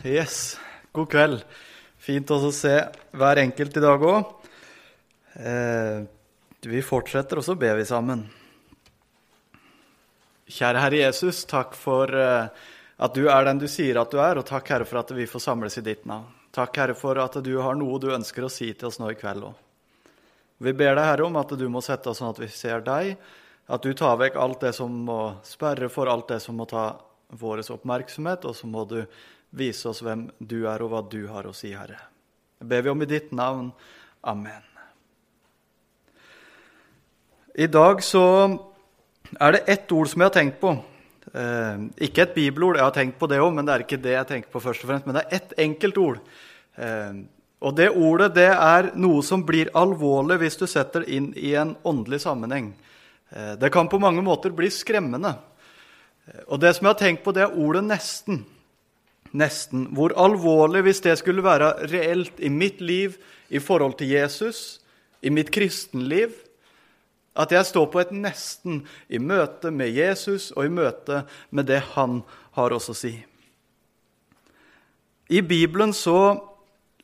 Yes, god kveld. Fint å se hver enkelt i dag òg. Eh, vi fortsetter, og så ber vi sammen. Kjære Herre Jesus, takk for eh, at du er den du sier at du er, og takk, Herre, for at vi får samles i ditt navn. Takk, Herre, for at du har noe du ønsker å si til oss nå i kveld òg. Vi ber deg, Herre, om at du må sette oss sånn at vi ser deg, at du tar vekk alt det som må sperre for alt det som må ta vår oppmerksomhet, og så må du vise oss hvem du er, og hva du har å si, Herre. Det ber vi om i ditt navn. Amen. I dag så er det ett ord som jeg har tenkt på. Eh, ikke et bibelord, jeg har tenkt på det òg, men det er ikke det jeg tenker på først og fremst. Men det er ett enkelt ord. Eh, og det ordet det er noe som blir alvorlig hvis du setter det inn i en åndelig sammenheng. Eh, det kan på mange måter bli skremmende. Eh, og det som jeg har tenkt på, det er ordet 'nesten'. Nesten. Hvor alvorlig hvis det skulle være reelt i mitt liv i forhold til Jesus, i mitt kristenliv, at jeg står på et nesten i møte med Jesus og i møte med det han har oss å si. I Bibelen så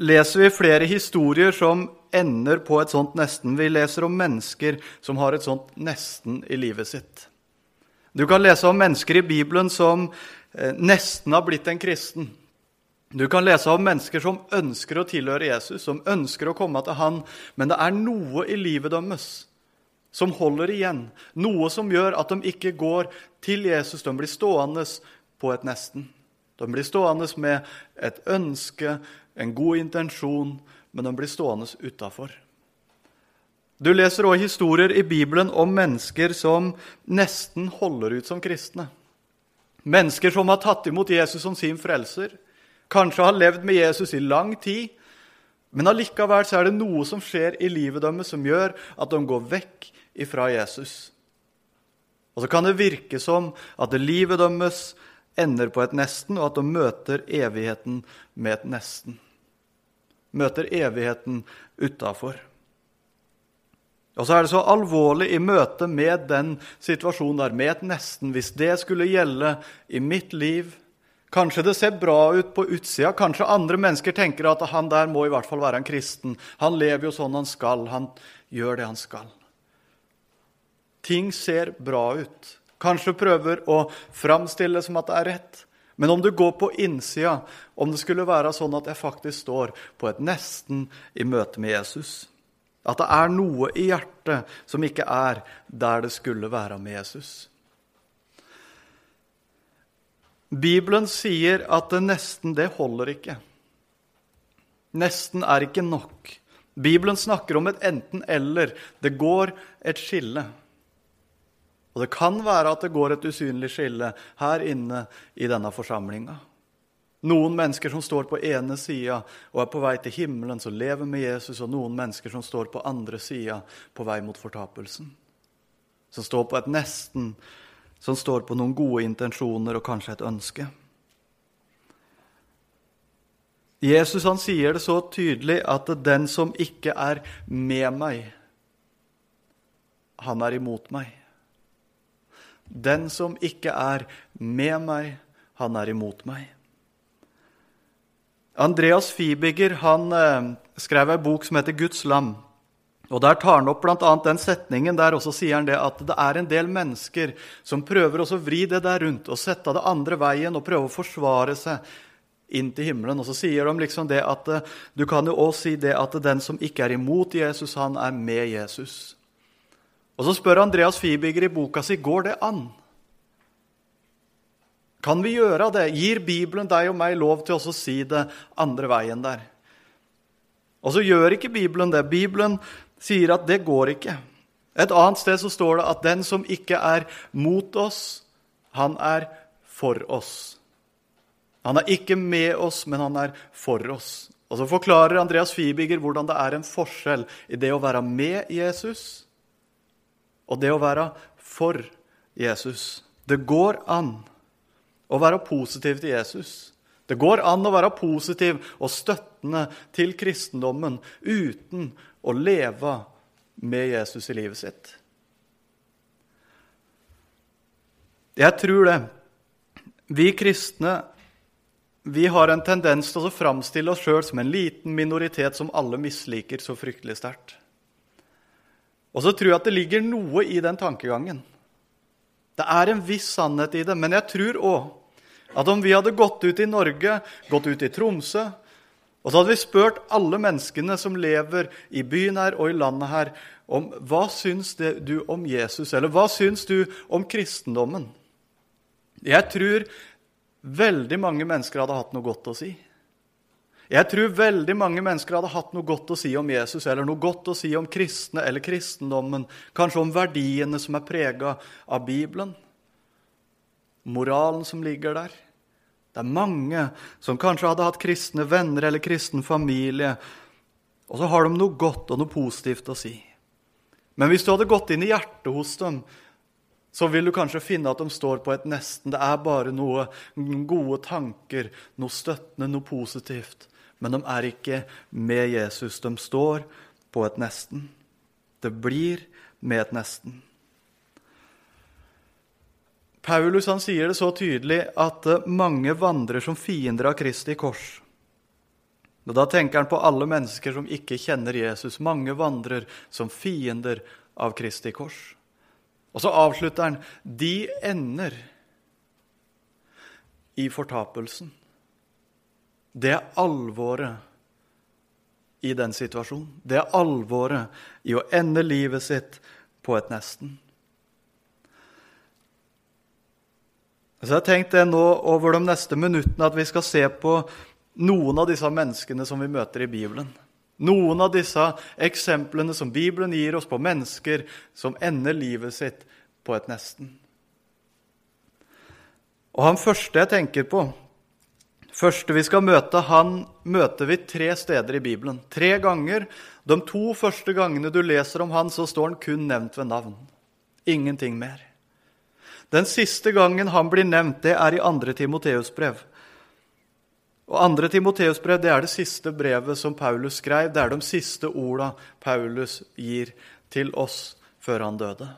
leser vi flere historier som ender på et sånt nesten. Vi leser om mennesker som har et sånt nesten i livet sitt. Du kan lese om mennesker i Bibelen som nesten har blitt en kristen. Du kan lese om mennesker som ønsker å tilhøre Jesus, som ønsker å komme til han, men det er noe i livet deres som holder igjen. Noe som gjør at de ikke går til Jesus. De blir stående på et nesten. De blir stående med et ønske, en god intensjon, men de blir stående utafor. Du leser òg historier i Bibelen om mennesker som nesten holder ut som kristne. Mennesker som har tatt imot Jesus som sin frelser, kanskje har levd med Jesus i lang tid, men allikevel så er det noe som skjer i livet deres som gjør at de går vekk ifra Jesus. Og så kan det virke som at livet deres ender på et nesten, og at de møter evigheten med et nesten. Møter evigheten utafor. Og så er det så alvorlig i møte med den situasjonen der, med et nesten, hvis det skulle gjelde i mitt liv. Kanskje det ser bra ut på utsida, kanskje andre mennesker tenker at han der må i hvert fall være en kristen. Han lever jo sånn han skal, han gjør det han skal. Ting ser bra ut. Kanskje prøver å framstille som at det er rett. Men om du går på innsida, om det skulle være sånn at jeg faktisk står på et nesten i møte med Jesus at det er noe i hjertet som ikke er der det skulle være med Jesus. Bibelen sier at det nesten, det holder ikke. Nesten er ikke nok. Bibelen snakker om et enten-eller. Det går et skille. Og det kan være at det går et usynlig skille her inne i denne forsamlinga. Noen mennesker som står på ene sida og er på vei til himmelen, som lever med Jesus, og noen mennesker som står på andre sida, på vei mot fortapelsen. Som står på et nesten, som står på noen gode intensjoner og kanskje et ønske. Jesus han sier det så tydelig at den som ikke er med meg, han er imot meg. Den som ikke er med meg, han er imot meg. Andreas Fibiger han eh, skrev ei bok som heter 'Guds lam'. Og Der tar han opp bl.a. den setningen der også sier han det at det er en del mennesker som prøver å vri det der rundt og sette det andre veien og prøve å forsvare seg inn til himmelen. Og så sier de liksom det at eh, du kan jo også si det at den som ikke er imot Jesus, han er med Jesus. Og så spør Andreas Fibiger i boka si går det an. Kan vi gjøre det? Gir Bibelen deg og meg lov til å si det andre veien der? Og så gjør ikke Bibelen det. Bibelen sier at det går ikke. Et annet sted så står det at den som ikke er mot oss, han er for oss. Han er ikke med oss, men han er for oss. Og Så forklarer Andreas Fibiger hvordan det er en forskjell i det å være med Jesus og det å være for Jesus. Det går an å være positiv til Jesus. Det går an å være positiv og støttende til kristendommen uten å leve med Jesus i livet sitt. Jeg tror det. Vi kristne vi har en tendens til å framstille oss sjøl som en liten minoritet som alle misliker så fryktelig sterkt. Og så tror jeg at det ligger noe i den tankegangen. Det er en viss sannhet i det, men jeg tror òg at om vi hadde gått ut i Norge, gått ut i Tromsø, og så hadde vi spurt alle menneskene som lever i byen her og i landet her, om hva syns du om Jesus, eller hva syns du om kristendommen? Jeg tror veldig mange mennesker hadde hatt noe godt å si. Jeg tror veldig mange mennesker hadde hatt noe godt å si om Jesus, eller noe godt å si om kristne eller kristendommen, kanskje om verdiene som er prega av Bibelen, moralen som ligger der. Det er mange som kanskje hadde hatt kristne venner eller kristen familie, og så har de noe godt og noe positivt å si. Men hvis du hadde gått inn i hjertet hos dem, så vil du kanskje finne at de står på et nesten. Det er bare noe gode tanker, noe støttende, noe positivt men de er ikke med Jesus. De står på et nesten. Det blir med et nesten. Paulus han sier det så tydelig at mange vandrer som fiender av Kristi kors. Og Da tenker han på alle mennesker som ikke kjenner Jesus. Mange vandrer som fiender av Kristi kors. Og så avslutter han de ender i fortapelsen. Det er alvoret i den situasjonen. Det er alvoret i å ende livet sitt på et nesten. Så Jeg har tenkt nå over de neste minuttene at vi skal se på noen av disse menneskene som vi møter i Bibelen. Noen av disse eksemplene som Bibelen gir oss på mennesker som ender livet sitt på et nesten. Og Han første jeg tenker på, Første vi skal møte, han møter vi tre steder i Bibelen. Tre ganger. De to første gangene du leser om han, så står han kun nevnt ved navn. Ingenting mer. Den siste gangen han blir nevnt, det er i 2. Timoteus brev. Og 2. Timoteus brev det er det siste brevet som Paulus skrev. Det er de siste orda Paulus gir til oss før han døde.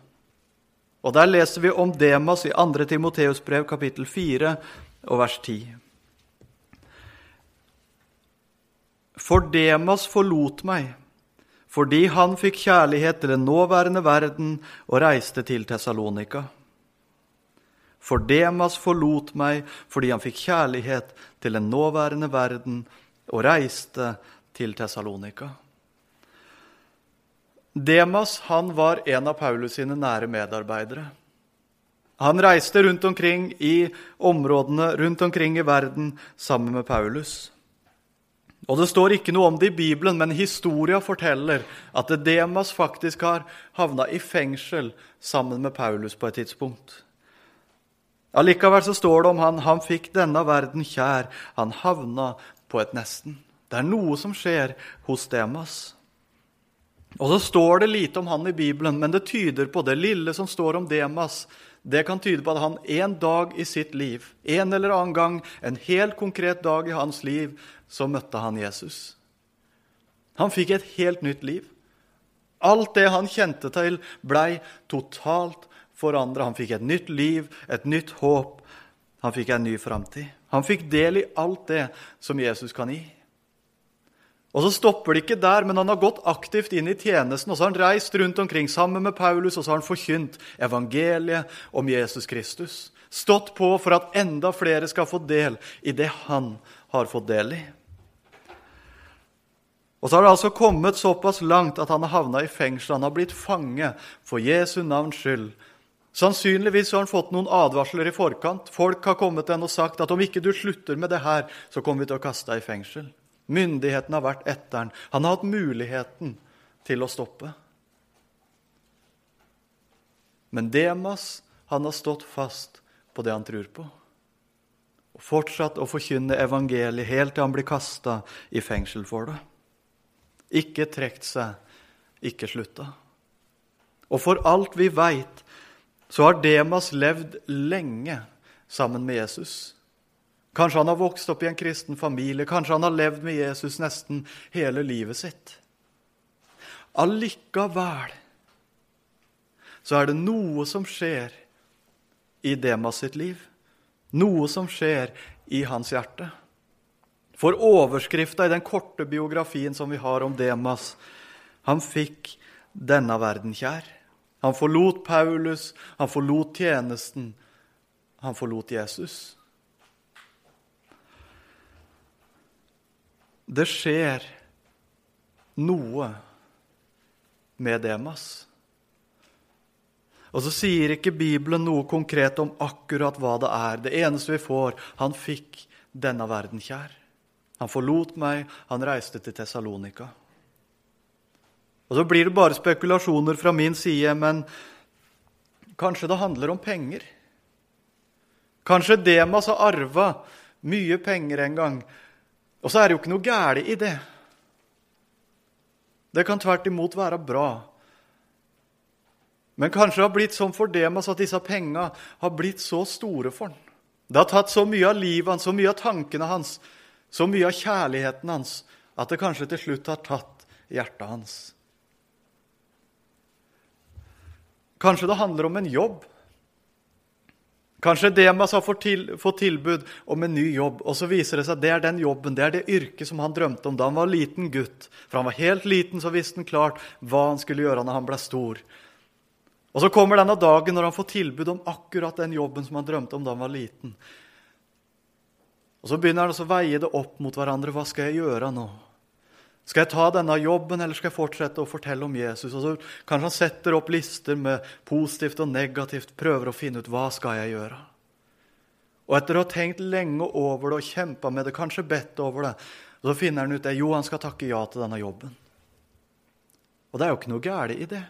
Og Der leser vi om Demas i 2. Timoteus brev kapittel 4 og vers 10. For Demas forlot meg, fordi han fikk kjærlighet til den nåværende verden og reiste til Tessalonika. For Demas forlot meg fordi han fikk kjærlighet til den nåværende verden og reiste til Tessalonika. Demas han var en av Paulus sine nære medarbeidere. Han reiste rundt omkring i områdene rundt omkring i verden sammen med Paulus. Og Det står ikke noe om det i Bibelen, men historia forteller at Demas faktisk har havna i fengsel sammen med Paulus på et tidspunkt. Allikevel så står det om han han fikk denne verden kjær. Han havna på et nesten. Det er noe som skjer hos Demas. Og så står det lite om han i Bibelen, men det tyder på det lille som står om Demas. Det kan tyde på at han en dag i sitt liv, en eller annen gang, en helt konkret dag i hans liv, så møtte han Jesus. Han fikk et helt nytt liv. Alt det han kjente til, blei totalt forandra. Han fikk et nytt liv, et nytt håp. Han fikk en ny framtid. Han fikk del i alt det som Jesus kan gi. Og så stopper det ikke der, men han har gått aktivt inn i tjenesten. og så har han reist rundt omkring sammen med Paulus og så har han forkynt evangeliet om Jesus Kristus. Stått på for at enda flere skal få del i det han har fått del i. Og så har det altså kommet såpass langt at han har havna i fengsel. Han har blitt fange for Jesu navns skyld. Sannsynligvis har han fått noen advarsler i forkant. Folk har kommet til ham og sagt at om ikke du slutter med det her, så kommer vi til å kaste deg i fengsel. Myndighetene har vært etter han. Han har hatt muligheten til å stoppe. Men Demas han har stått fast på det han tror på. Og fortsatt å forkynne evangeliet helt til han blir kasta i fengsel for det ikke trukket seg, ikke slutta. Og for alt vi veit, så har Demas levd lenge sammen med Jesus. Kanskje han har vokst opp i en kristen familie, kanskje han har levd med Jesus nesten hele livet sitt. Allikevel så er det noe som skjer i Demas sitt liv. Noe som skjer i hans hjerte. For overskrifta i den korte biografien som vi har om Demas Han fikk denne verden kjær. Han forlot Paulus, han forlot tjenesten, han forlot Jesus. Det skjer noe med Demas. Og så sier ikke Bibelen noe konkret om akkurat hva det er. Det eneste vi får Han fikk denne verden kjær. Han forlot meg, han reiste til Tessalonika. Og Så blir det bare spekulasjoner fra min side, men kanskje det handler om penger? Kanskje Demas har arva mye penger en gang, og så er det jo ikke noe galt i det. Det kan tvert imot være bra. Men kanskje det har blitt sånn for Demas at disse penga har blitt så store for han. Det har tatt så mye av livet hans, så mye av tankene hans, så mye av kjærligheten hans, at det kanskje til slutt har tatt hjertet hans. Kanskje det handler om en jobb. Kanskje Demas har fått, til, fått tilbud om en ny jobb, og så viser det seg at det er den jobben, det er det yrket som han drømte om da han var liten gutt. For han var helt liten, så visste han klart hva han skulle gjøre når han ble stor. Og Så kommer denne dagen når han får tilbud om akkurat den jobben som han drømte om da han var liten. Og Så begynner han å veie det opp mot hverandre. Hva skal jeg gjøre nå? Skal jeg ta denne jobben, eller skal jeg fortsette å fortelle om Jesus? Og så Kanskje han setter opp lister med positivt og negativt, prøver å finne ut hva skal jeg gjøre. Og etter å ha tenkt lenge over det og kjempa med det, kanskje bedt over det, så finner han ut at jo, han skal takke ja til denne jobben. Og det er jo ikke noe galt i det.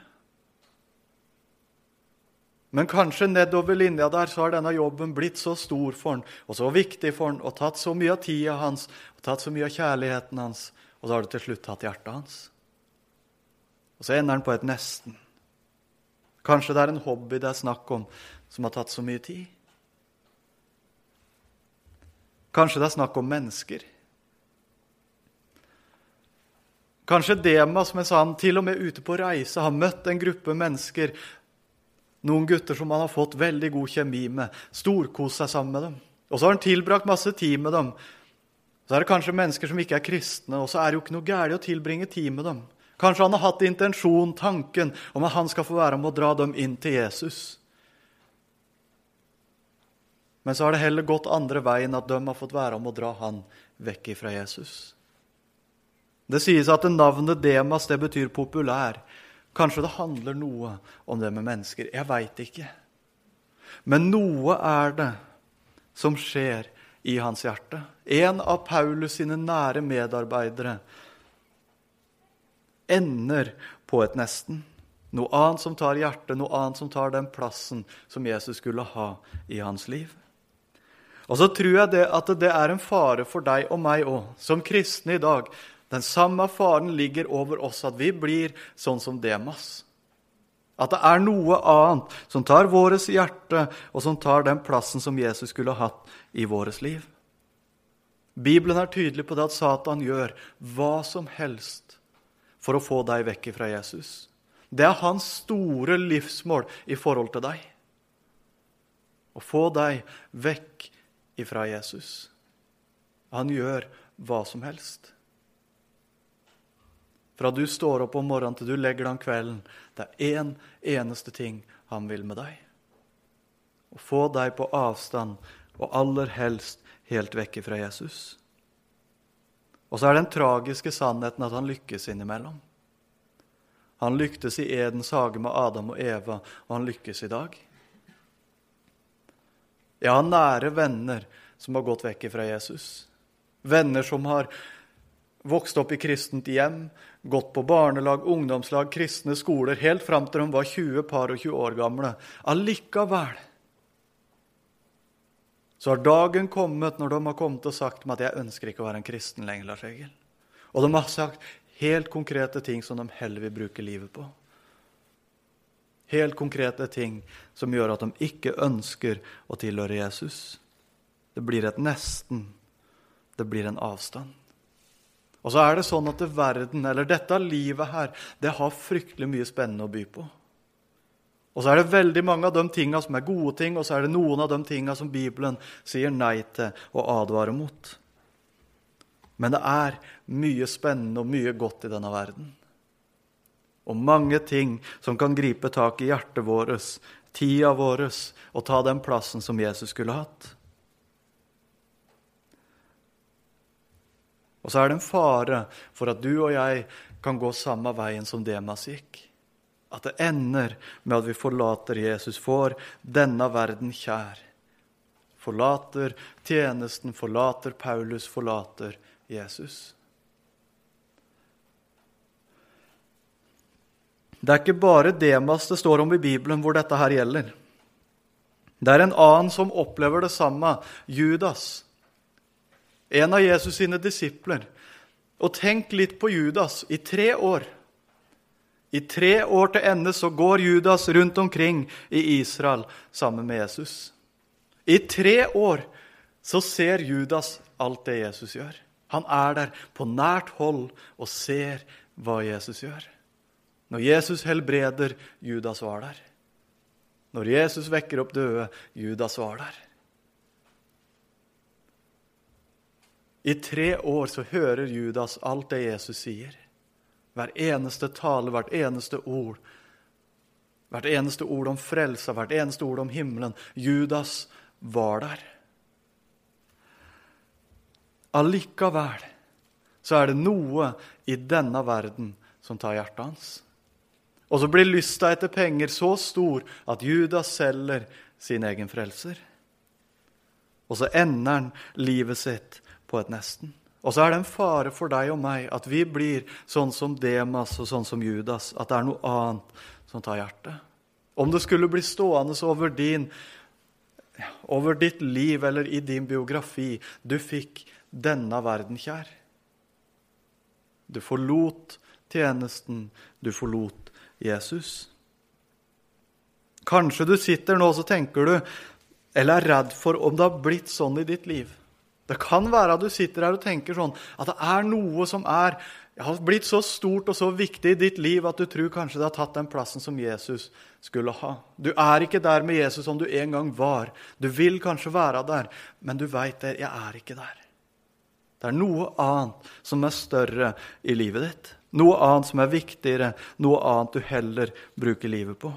Men kanskje nedover linja der så har denne jobben blitt så stor for han, og så viktig for han, og tatt så mye av tida hans og tatt så mye av kjærligheten hans, og så har det til slutt tatt hjertet hans. Og så ender han på et nesten. Kanskje det er en hobby det er snakk om, som har tatt så mye tid. Kanskje det er snakk om mennesker. Kanskje Demas, mens han til og med ute på reise har møtt en gruppe mennesker noen gutter som han har fått veldig god kjemi med, storkost seg sammen med dem. Og så har han tilbrakt masse tid med dem. Så er det kanskje mennesker som ikke er kristne, og så er det jo ikke noe galt å tilbringe tid med dem. Kanskje han har hatt intensjon, tanken, om at han skal få være med å dra dem inn til Jesus. Men så har det heller gått andre veien, at de har fått være med å dra han vekk fra Jesus. Det sies at navnet Demas det betyr populær. Kanskje det handler noe om det med mennesker. Jeg veit ikke. Men noe er det som skjer i hans hjerte. En av Paulus sine nære medarbeidere ender på et nesten. Noe annet som tar hjertet, noe annet som tar den plassen som Jesus skulle ha i hans liv. Og så tror jeg det at det er en fare for deg og meg òg, som kristne i dag, den samme faren ligger over oss, at vi blir sånn som Demas. At det er noe annet som tar vårt hjerte, og som tar den plassen som Jesus skulle hatt i vårt liv. Bibelen er tydelig på det at Satan gjør hva som helst for å få deg vekk fra Jesus. Det er hans store livsmål i forhold til deg. Å få deg vekk ifra Jesus. Han gjør hva som helst. Fra du står opp om morgenen til du legger deg om kvelden. Det er én en eneste ting han vil med deg. Å få deg på avstand, og aller helst helt vekke fra Jesus. Og så er den tragiske sannheten at han lykkes innimellom. Han lyktes i Edens hage med Adam og Eva, og han lykkes i dag. Jeg har nære venner som har gått vekk fra Jesus. Venner som har vokst opp i kristent hjem, gått på barnelag, ungdomslag, kristne skoler, helt fram til de var 20 par og 20 år gamle. Allikevel så har dagen kommet når de har kommet og sagt at jeg ønsker ikke å være en kristen lenger. Lars Egil. Og de har sagt helt konkrete ting som de heller vil bruke livet på. Helt konkrete ting som gjør at de ikke ønsker å tilhøre Jesus. Det blir et nesten. Det blir en avstand. Og så er det sånn at det verden, eller dette livet her, det har fryktelig mye spennende å by på. Og så er det veldig mange av de tinga som er gode ting, og så er det noen av de tinga som Bibelen sier nei til og advarer mot. Men det er mye spennende og mye godt i denne verden. Og mange ting som kan gripe tak i hjertet vårt, tida vår, og ta den plassen som Jesus skulle hatt. Og så er det en fare for at du og jeg kan gå samme veien som Demas gikk. At det ender med at vi forlater Jesus, får denne verden kjær. Forlater tjenesten, forlater Paulus, forlater Jesus. Det er ikke bare Demas det står om i Bibelen hvor dette her gjelder. Det er en annen som opplever det samme, Judas. En av Jesus sine disipler. Og tenk litt på Judas i tre år. I tre år til ende så går Judas rundt omkring i Israel sammen med Jesus. I tre år så ser Judas alt det Jesus gjør. Han er der på nært hold og ser hva Jesus gjør. Når Jesus helbreder, Judas var der. Når Jesus vekker opp døde, Judas var der. I tre år så hører Judas alt det Jesus sier. Hver eneste tale, hvert eneste ord. Hvert eneste ord om frelsa, hvert eneste ord om himmelen. Judas var der. Allikevel så er det noe i denne verden som tar hjertet hans. Og så blir lysta etter penger så stor at Judas selger sin egen frelser. Og så ender han livet sitt på et nesten. Og så er det en fare for deg og meg at vi blir sånn som Demas og sånn som Judas, at det er noe annet som tar hjertet. Om det skulle bli stående over, din, over ditt liv eller i din biografi Du fikk denne verden kjær. Du forlot tjenesten, du forlot Jesus. Kanskje du sitter nå og tenker du, eller er redd for om det har blitt sånn i ditt liv. Det kan være at du sitter her og tenker sånn at det er noe som er har blitt så stort og så viktig i ditt liv at du tror kanskje det har tatt den plassen som Jesus skulle ha. Du er ikke der med Jesus som du en gang var. Du vil kanskje være der, men du veit det. Jeg er ikke der. Det er noe annet som er større i livet ditt. Noe annet som er viktigere, noe annet du heller bruker livet på.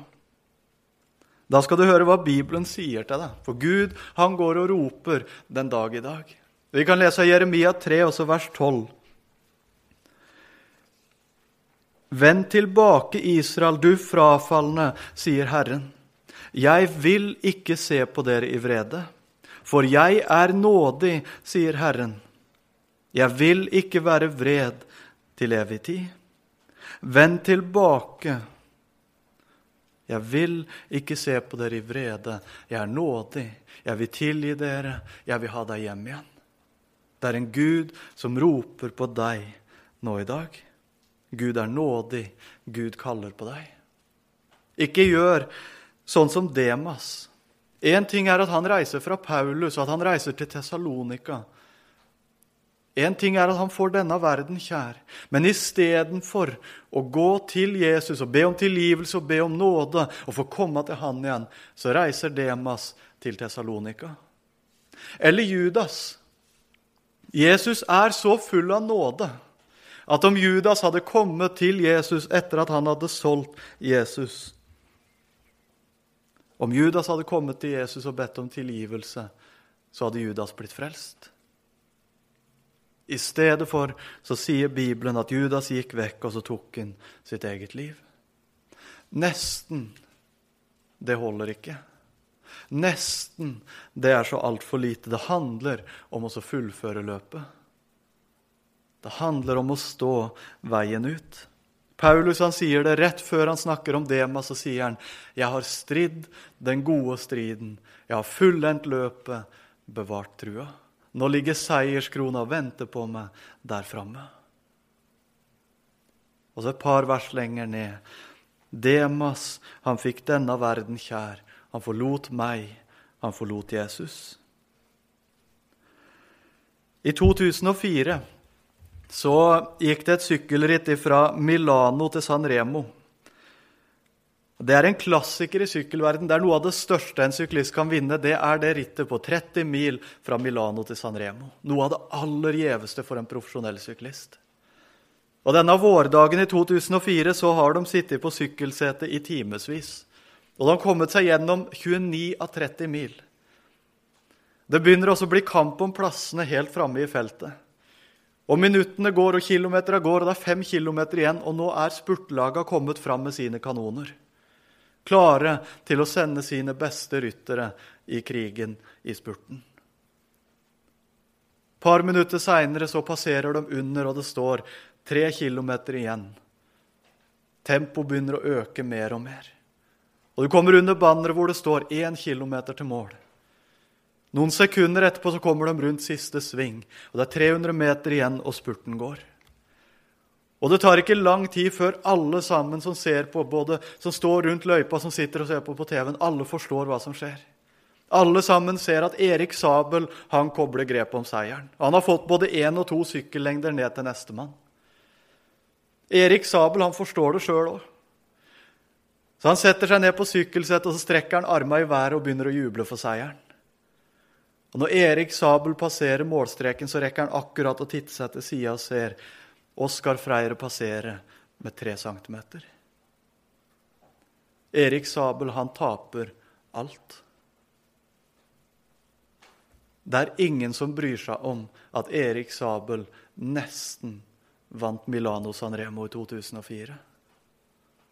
Da skal du høre hva Bibelen sier til deg, for Gud han går og roper den dag i dag. Vi kan lese Jeremia 3, også vers 12. Vend tilbake, Israel, du frafalne, sier Herren. Jeg vil ikke se på dere i vrede, for jeg er nådig, sier Herren. Jeg vil ikke være vred, til evig tid. Vend tilbake. Jeg vil ikke se på dere i vrede. Jeg er nådig. Jeg vil tilgi dere. Jeg vil ha deg hjem igjen. Det er en Gud som roper på deg nå i dag. Gud er nådig. Gud kaller på deg. Ikke gjør sånn som Demas. Én ting er at han reiser fra Paulus, og at han reiser til Tessalonika. Én ting er at han får denne verden kjær, men istedenfor å gå til Jesus og be om tilgivelse og be om nåde og få komme til han igjen, så reiser Demas til Tessalonika. Eller Judas. Jesus er så full av nåde at om Judas hadde kommet til Jesus etter at han hadde solgt Jesus Om Judas hadde kommet til Jesus og bedt om tilgivelse, så hadde Judas blitt frelst. I stedet for så sier Bibelen at Judas gikk vekk, og så tok han sitt eget liv. Nesten. Det holder ikke. Nesten. Det er så altfor lite. Det handler om å fullføre løpet. Det handler om å stå veien ut. Paulus han sier det rett før han snakker om Demas, så sier han, 'Jeg har stridd den gode striden. Jeg har fullendt løpet, bevart trua.' Nå ligger seierskrona og venter på meg der framme. Og så et par vers lenger ned. Demas, han fikk denne verden kjær. Han forlot meg. Han forlot Jesus. I 2004 så gikk det et sykkelritt fra Milano til San Remo. Det er en klassiker i sykkelverden. Det er noe av det største en syklist kan vinne. Det er det rittet på 30 mil fra Milano til San Remo. Noe av det aller gjeveste for en profesjonell syklist. Og Denne vårdagen i 2004 så har de sittet på sykkelsetet i timevis. Og de har kommet seg gjennom 29 av 30 mil. Det begynner også å bli kamp om plassene helt framme i feltet. Og Minuttene går, og kilometerne går, og det er fem kilometer igjen. Og nå er spurtlaga kommet fram med sine kanoner klare til å sende sine beste ryttere i krigen i spurten. Par minutter seinere passerer de under, og det står tre kilometer igjen. Tempoet begynner å øke mer og mer. Og Du kommer under banneret hvor det står én kilometer til mål. Noen sekunder etterpå så kommer de rundt siste sving, og det er 300 meter igjen, og spurten går. Og det tar ikke lang tid før alle sammen som ser på, både som står rundt løypa, som sitter og ser på på TV-en, alle forstår hva som skjer. Alle sammen ser at Erik Sabel han kobler grepet om seieren. Han har fått både én og to sykkellengder ned til nestemann. Erik Sabel han forstår det sjøl òg. Så Han setter seg ned på sykkelsettet og så strekker han armene i været og begynner å juble for seieren. Og Når Erik Sabel passerer målstreken, så rekker han akkurat å titte seg til sida og ser Oskar Freire passere med tre centimeter. Erik Sabel, han taper alt. Det er ingen som bryr seg om at Erik Sabel nesten vant Milano San Remo i 2004.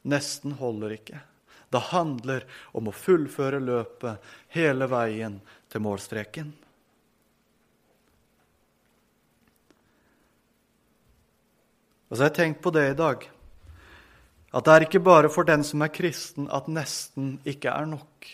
Nesten holder ikke. Det handler om å fullføre løpet hele veien til målstreken. Og så har jeg tenkt på det i dag. At det er ikke bare for den som er kristen, at nesten ikke er nok.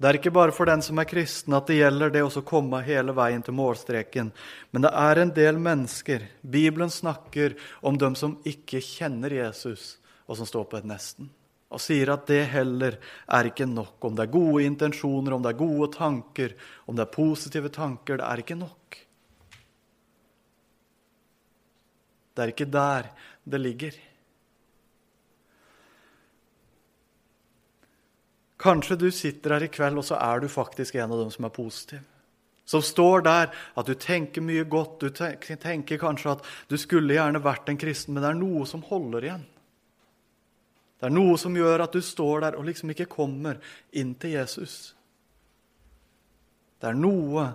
Det er ikke bare for den som er kristen, at det gjelder det å komme hele veien til målstreken. Men det er en del mennesker Bibelen snakker om dem som ikke kjenner Jesus, og som står på et nesten. Og sier at det heller er ikke nok. Om det er gode intensjoner, om det er gode tanker, om det er positive tanker, det er ikke nok. Det er ikke der det ligger. Kanskje du sitter her i kveld, og så er du faktisk en av dem som er positiv. Som står der at du tenker mye godt, du tenker kanskje at du skulle gjerne vært en kristen, men det er noe som holder igjen. Det er noe som gjør at du står der og liksom ikke kommer inn til Jesus. Det er noe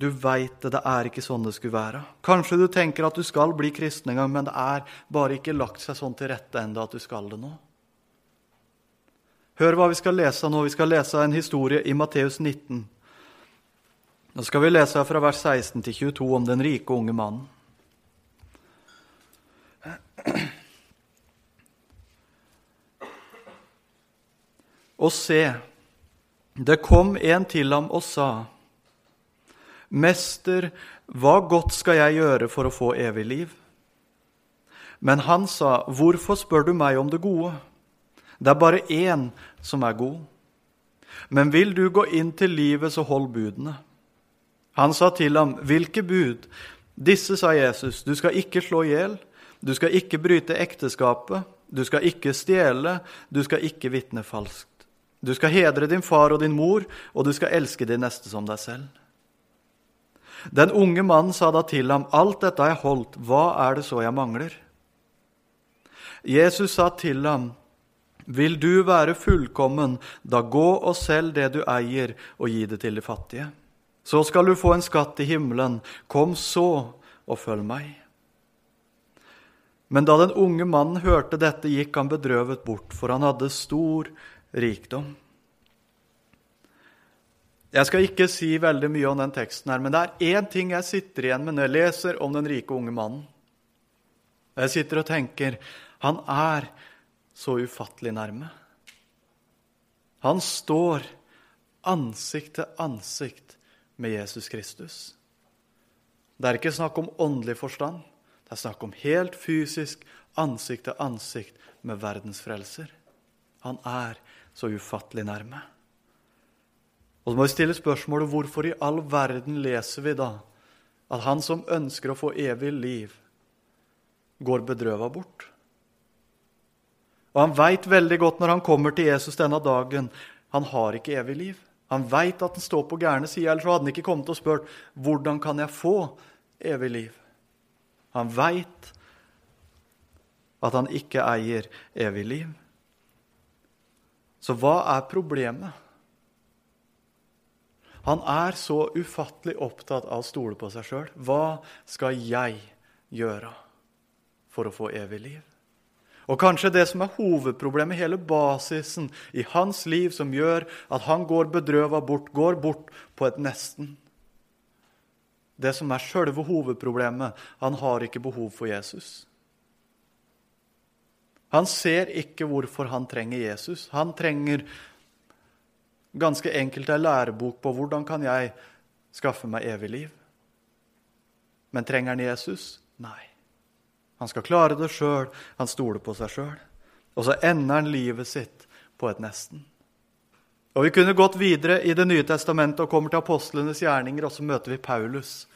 du veit det, det er ikke sånn det skulle være. Kanskje du tenker at du skal bli kristen en gang, men det er bare ikke lagt seg sånn til rette ennå at du skal det nå. Hør hva vi skal lese nå. Vi skal lese en historie i Matteus 19. Nå skal vi lese fra vers 16 til 22 om den rike unge mannen. Og se, det kom en til ham og sa:" 'Mester, hva godt skal jeg gjøre for å få evig liv?' Men han sa, 'Hvorfor spør du meg om det gode?' Det er bare én som er god. Men vil du gå inn til livet, så hold budene. Han sa til ham, 'Hvilke bud?' Disse, sa Jesus, 'Du skal ikke slå i hjel, du skal ikke bryte ekteskapet, du skal ikke stjele, du skal ikke vitne falskt.' 'Du skal hedre din far og din mor, og du skal elske din neste som deg selv.' Den unge mannen sa da til ham, Alt dette har jeg holdt, hva er det så jeg mangler? Jesus sa til ham, Vil du være fullkommen, da gå og selg det du eier, og gi det til de fattige. Så skal du få en skatt i himmelen. Kom så og følg meg. Men da den unge mannen hørte dette, gikk han bedrøvet bort, for han hadde stor rikdom. Jeg skal ikke si veldig mye om den teksten, her, men det er én ting jeg sitter igjen med når jeg leser om den rike unge mannen. Jeg sitter og tenker han er så ufattelig nærme. Han står ansikt til ansikt med Jesus Kristus. Det er ikke snakk om åndelig forstand. Det er snakk om helt fysisk ansikt til ansikt med verdens frelser. Han er så ufattelig nærme. Og så må vi stille spørsmålet hvorfor i all verden leser vi da at han som ønsker å få evig liv, går bedrøva bort? Og han veit veldig godt når han kommer til Jesus denne dagen, han har ikke evig liv. Han veit at han står på gærne sida, ellers hadde han ikke kommet og spurt hvordan kan jeg få evig liv. Han veit at han ikke eier evig liv. Så hva er problemet? Han er så ufattelig opptatt av å stole på seg sjøl. Hva skal jeg gjøre for å få evig liv? Og kanskje det som er hovedproblemet, hele basisen i hans liv, som gjør at han går bedrøva bort, går bort på et nesten. Det som er sjølve hovedproblemet, han har ikke behov for Jesus. Han ser ikke hvorfor han trenger Jesus. Han trenger ganske enkelt ei lærebok på hvordan kan jeg skaffe meg evig liv. Men trenger han Jesus? Nei. Han skal klare det sjøl. Han stoler på seg sjøl. Og så ender han livet sitt på et nesten. Og Vi kunne gått videre i Det nye testamentet og kommer til apostlenes gjerninger, og så møter vi Paulus.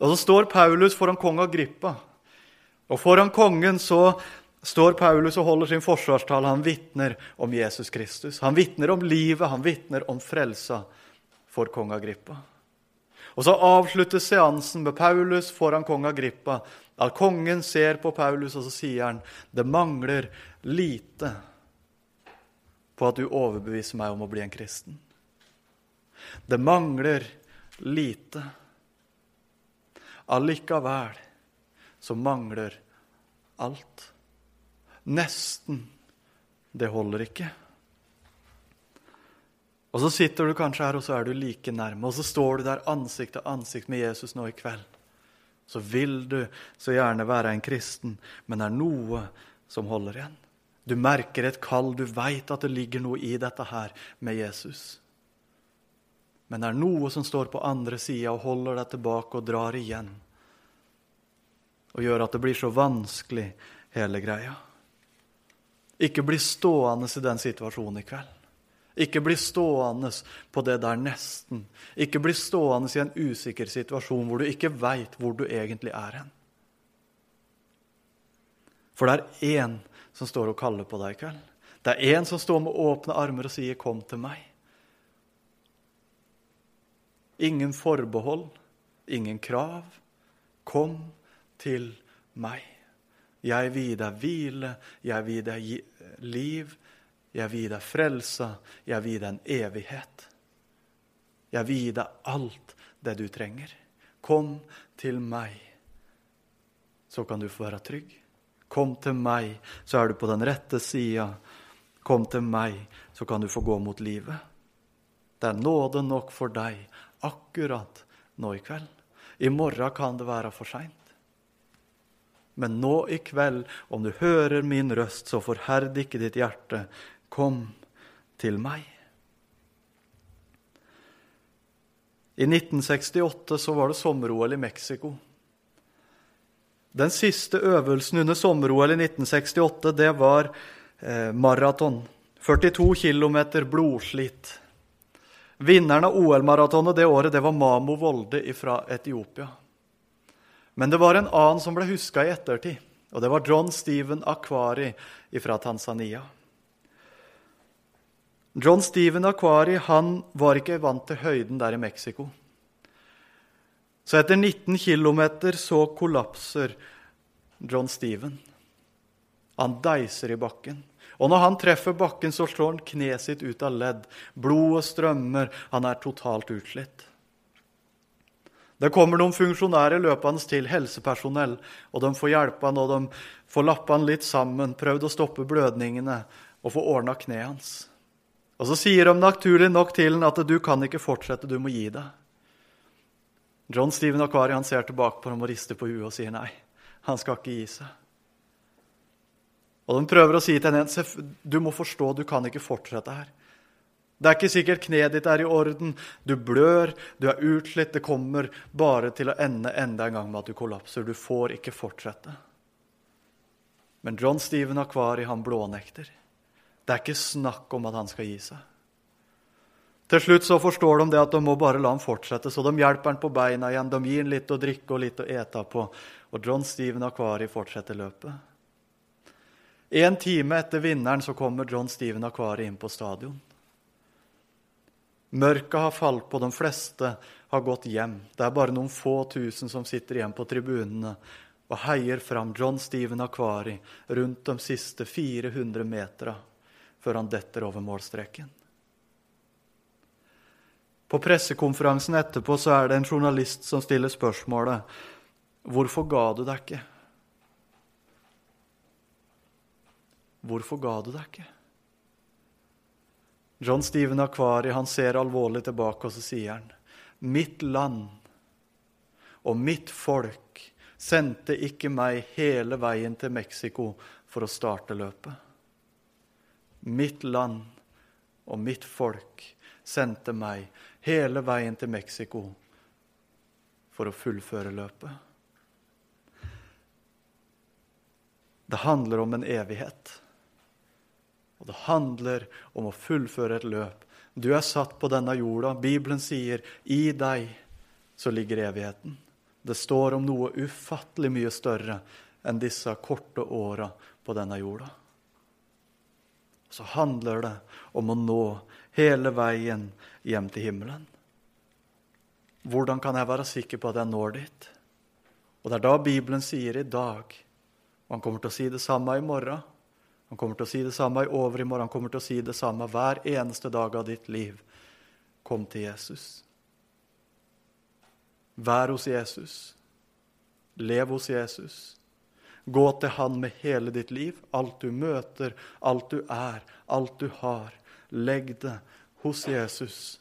Og Så står Paulus foran kong Agrippa. Og foran kongen så står Paulus og holder sin forsvarstale. Han vitner om Jesus Kristus. Han vitner om livet, han vitner om frelsa for kong Agrippa. Og Så avsluttes seansen med Paulus foran kong Agrippa. At kongen ser på Paulus, og så sier han det mangler lite på at du overbeviser meg om å bli en kristen. Det mangler lite. Allikevel så mangler alt. Nesten. Det holder ikke. Og så sitter du kanskje her, og så er du like nærme. Og så står du der ansikt til ansikt med Jesus nå i kveld. Så vil du så gjerne være en kristen, men det er noe som holder igjen. Du merker et kall, du veit at det ligger noe i dette her med Jesus. Men det er noe som står på andre sida og holder deg tilbake og drar igjen. Og gjør at det blir så vanskelig, hele greia. Ikke bli stående i den situasjonen i kveld. Ikke bli stående på det der nesten. Ikke bli stående i en usikker situasjon hvor du ikke veit hvor du egentlig er hen. For det er én som står og kaller på deg i kveld. Det er én som står med åpne armer og sier 'kom til meg'. Ingen forbehold, ingen krav. Kom til meg. Jeg vil deg hvile, jeg vil deg liv, jeg vil deg frelse, jeg vil deg en evighet. Jeg vil deg alt det du trenger. Kom til meg, så kan du få være trygg. Kom til meg, så er du på den rette sida. Kom til meg, så kan du få gå mot livet. Det er nåde nok for deg akkurat nå i kveld. I morgen kan det være for seint. Men nå i kveld, om du hører min røst, så forherd ikke ditt hjerte. Kom til meg. I 1968 så var det sommer-OL i Mexico. Den siste øvelsen under sommer-OL i 1968, det var eh, maraton. 42 km blodslitt. Vinneren av OL-maratonet det året det var Mamo Volde fra Etiopia. Men det var en annen som ble huska i ettertid, og det var John Stephen Aquari fra Tanzania. John Stephen Aquari han var ikke vant til høyden der i Mexico. Så etter 19 km så kollapser John Stephen. Han deiser i bakken. Og når han treffer bakken, så slår han kneet sitt ut av ledd. Blodet strømmer. Han er totalt utslitt. Det kommer noen funksjonærer løpende til, helsepersonell, og de får hjelpe han, og de får lappe han litt sammen, prøvd å stoppe blødningene og få ordna kneet hans. Og så sier de naturlig nok til han at du kan ikke fortsette, du må gi deg. John Steven Akari han ser tilbake på dem og rister på huet og sier nei, han skal ikke gi seg. Og de prøver å si til henne du må forstå, du kan ikke fortsette her. Det er ikke sikkert kneet ditt er i orden. Du blør, du er utslitt. Det kommer bare til å ende enda en gang med at du kollapser. Du får ikke fortsette. Men John Steven Akvari han blånekter. Det er ikke snakk om at han skal gi seg. Til slutt så forstår de det at de må bare la ham fortsette, så de hjelper han på beina igjen. De gir han litt å drikke og litt å ete på. Og John Steven Akvari fortsetter løpet. En time etter vinneren så kommer John Steven Akvari inn på stadion. Mørket har falt på, de fleste har gått hjem. Det er bare noen få tusen som sitter igjen på tribunene og heier fram John Steven Akvari rundt de siste 400 metera før han detter over målstreken. På pressekonferansen etterpå så er det en journalist som stiller spørsmålet Hvorfor ga du deg ikke? Hvorfor ga du deg ikke? John Steven Akvari han ser alvorlig tilbake, og så sier han Mitt land og mitt folk sendte ikke meg hele veien til Mexico for å starte løpet. Mitt land og mitt folk sendte meg hele veien til Mexico for å fullføre løpet. Det handler om en evighet. Og det handler om å fullføre et løp. Du er satt på denne jorda. Bibelen sier 'i deg så ligger evigheten'. Det står om noe ufattelig mye større enn disse korte åra på denne jorda. Så handler det om å nå hele veien hjem til himmelen. Hvordan kan jeg være sikker på at jeg når dit? Og det er da Bibelen sier i dag, og han kommer til å si det samme i morgen, han kommer til å si det samme i overmorgen, han kommer til å si det samme hver eneste dag av ditt liv. Kom til Jesus. Vær hos Jesus. Lev hos Jesus. Gå til Han med hele ditt liv, alt du møter, alt du er, alt du har. Legg det hos Jesus.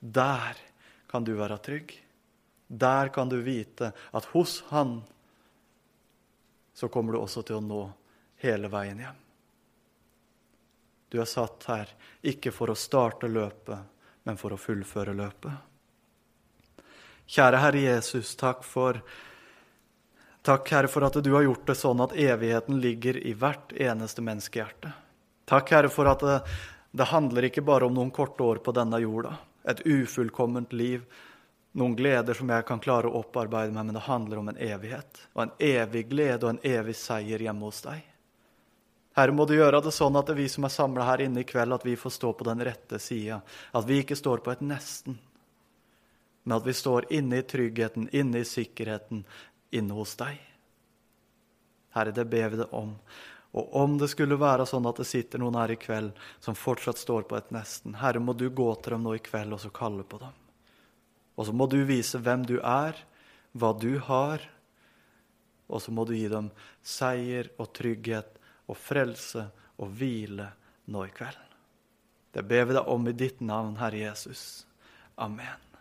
Der kan du være trygg. Der kan du vite at hos Han så kommer du også til å nå hele veien hjem. Du er satt her ikke for å starte løpet, men for å fullføre løpet. Kjære Herre Jesus, takk for Takk, Herre, for at du har gjort det sånn at evigheten ligger i hvert eneste menneskehjerte. Takk, Herre, for at det, det handler ikke bare om noen korte år på denne jorda, et ufullkomment liv, noen gleder som jeg kan klare å opparbeide meg, men det handler om en evighet, og en evig glede og en evig seier hjemme hos deg. Herre, må du gjøre det sånn at det er vi som er samla her inne i kveld, at vi får stå på den rette sida. At vi ikke står på et nesten, men at vi står inne i tryggheten, inne i sikkerheten, inne hos deg. Herre, det ber vi deg om. Og om det skulle være sånn at det sitter noen her i kveld som fortsatt står på et nesten, Herre, må du gå til dem nå i kveld og så kalle på dem. Og så må du vise hvem du er, hva du har, og så må du gi dem seier og trygghet og frelse og hvile nå i kveld. Det ber vi deg om i ditt navn, Herre Jesus. Amen.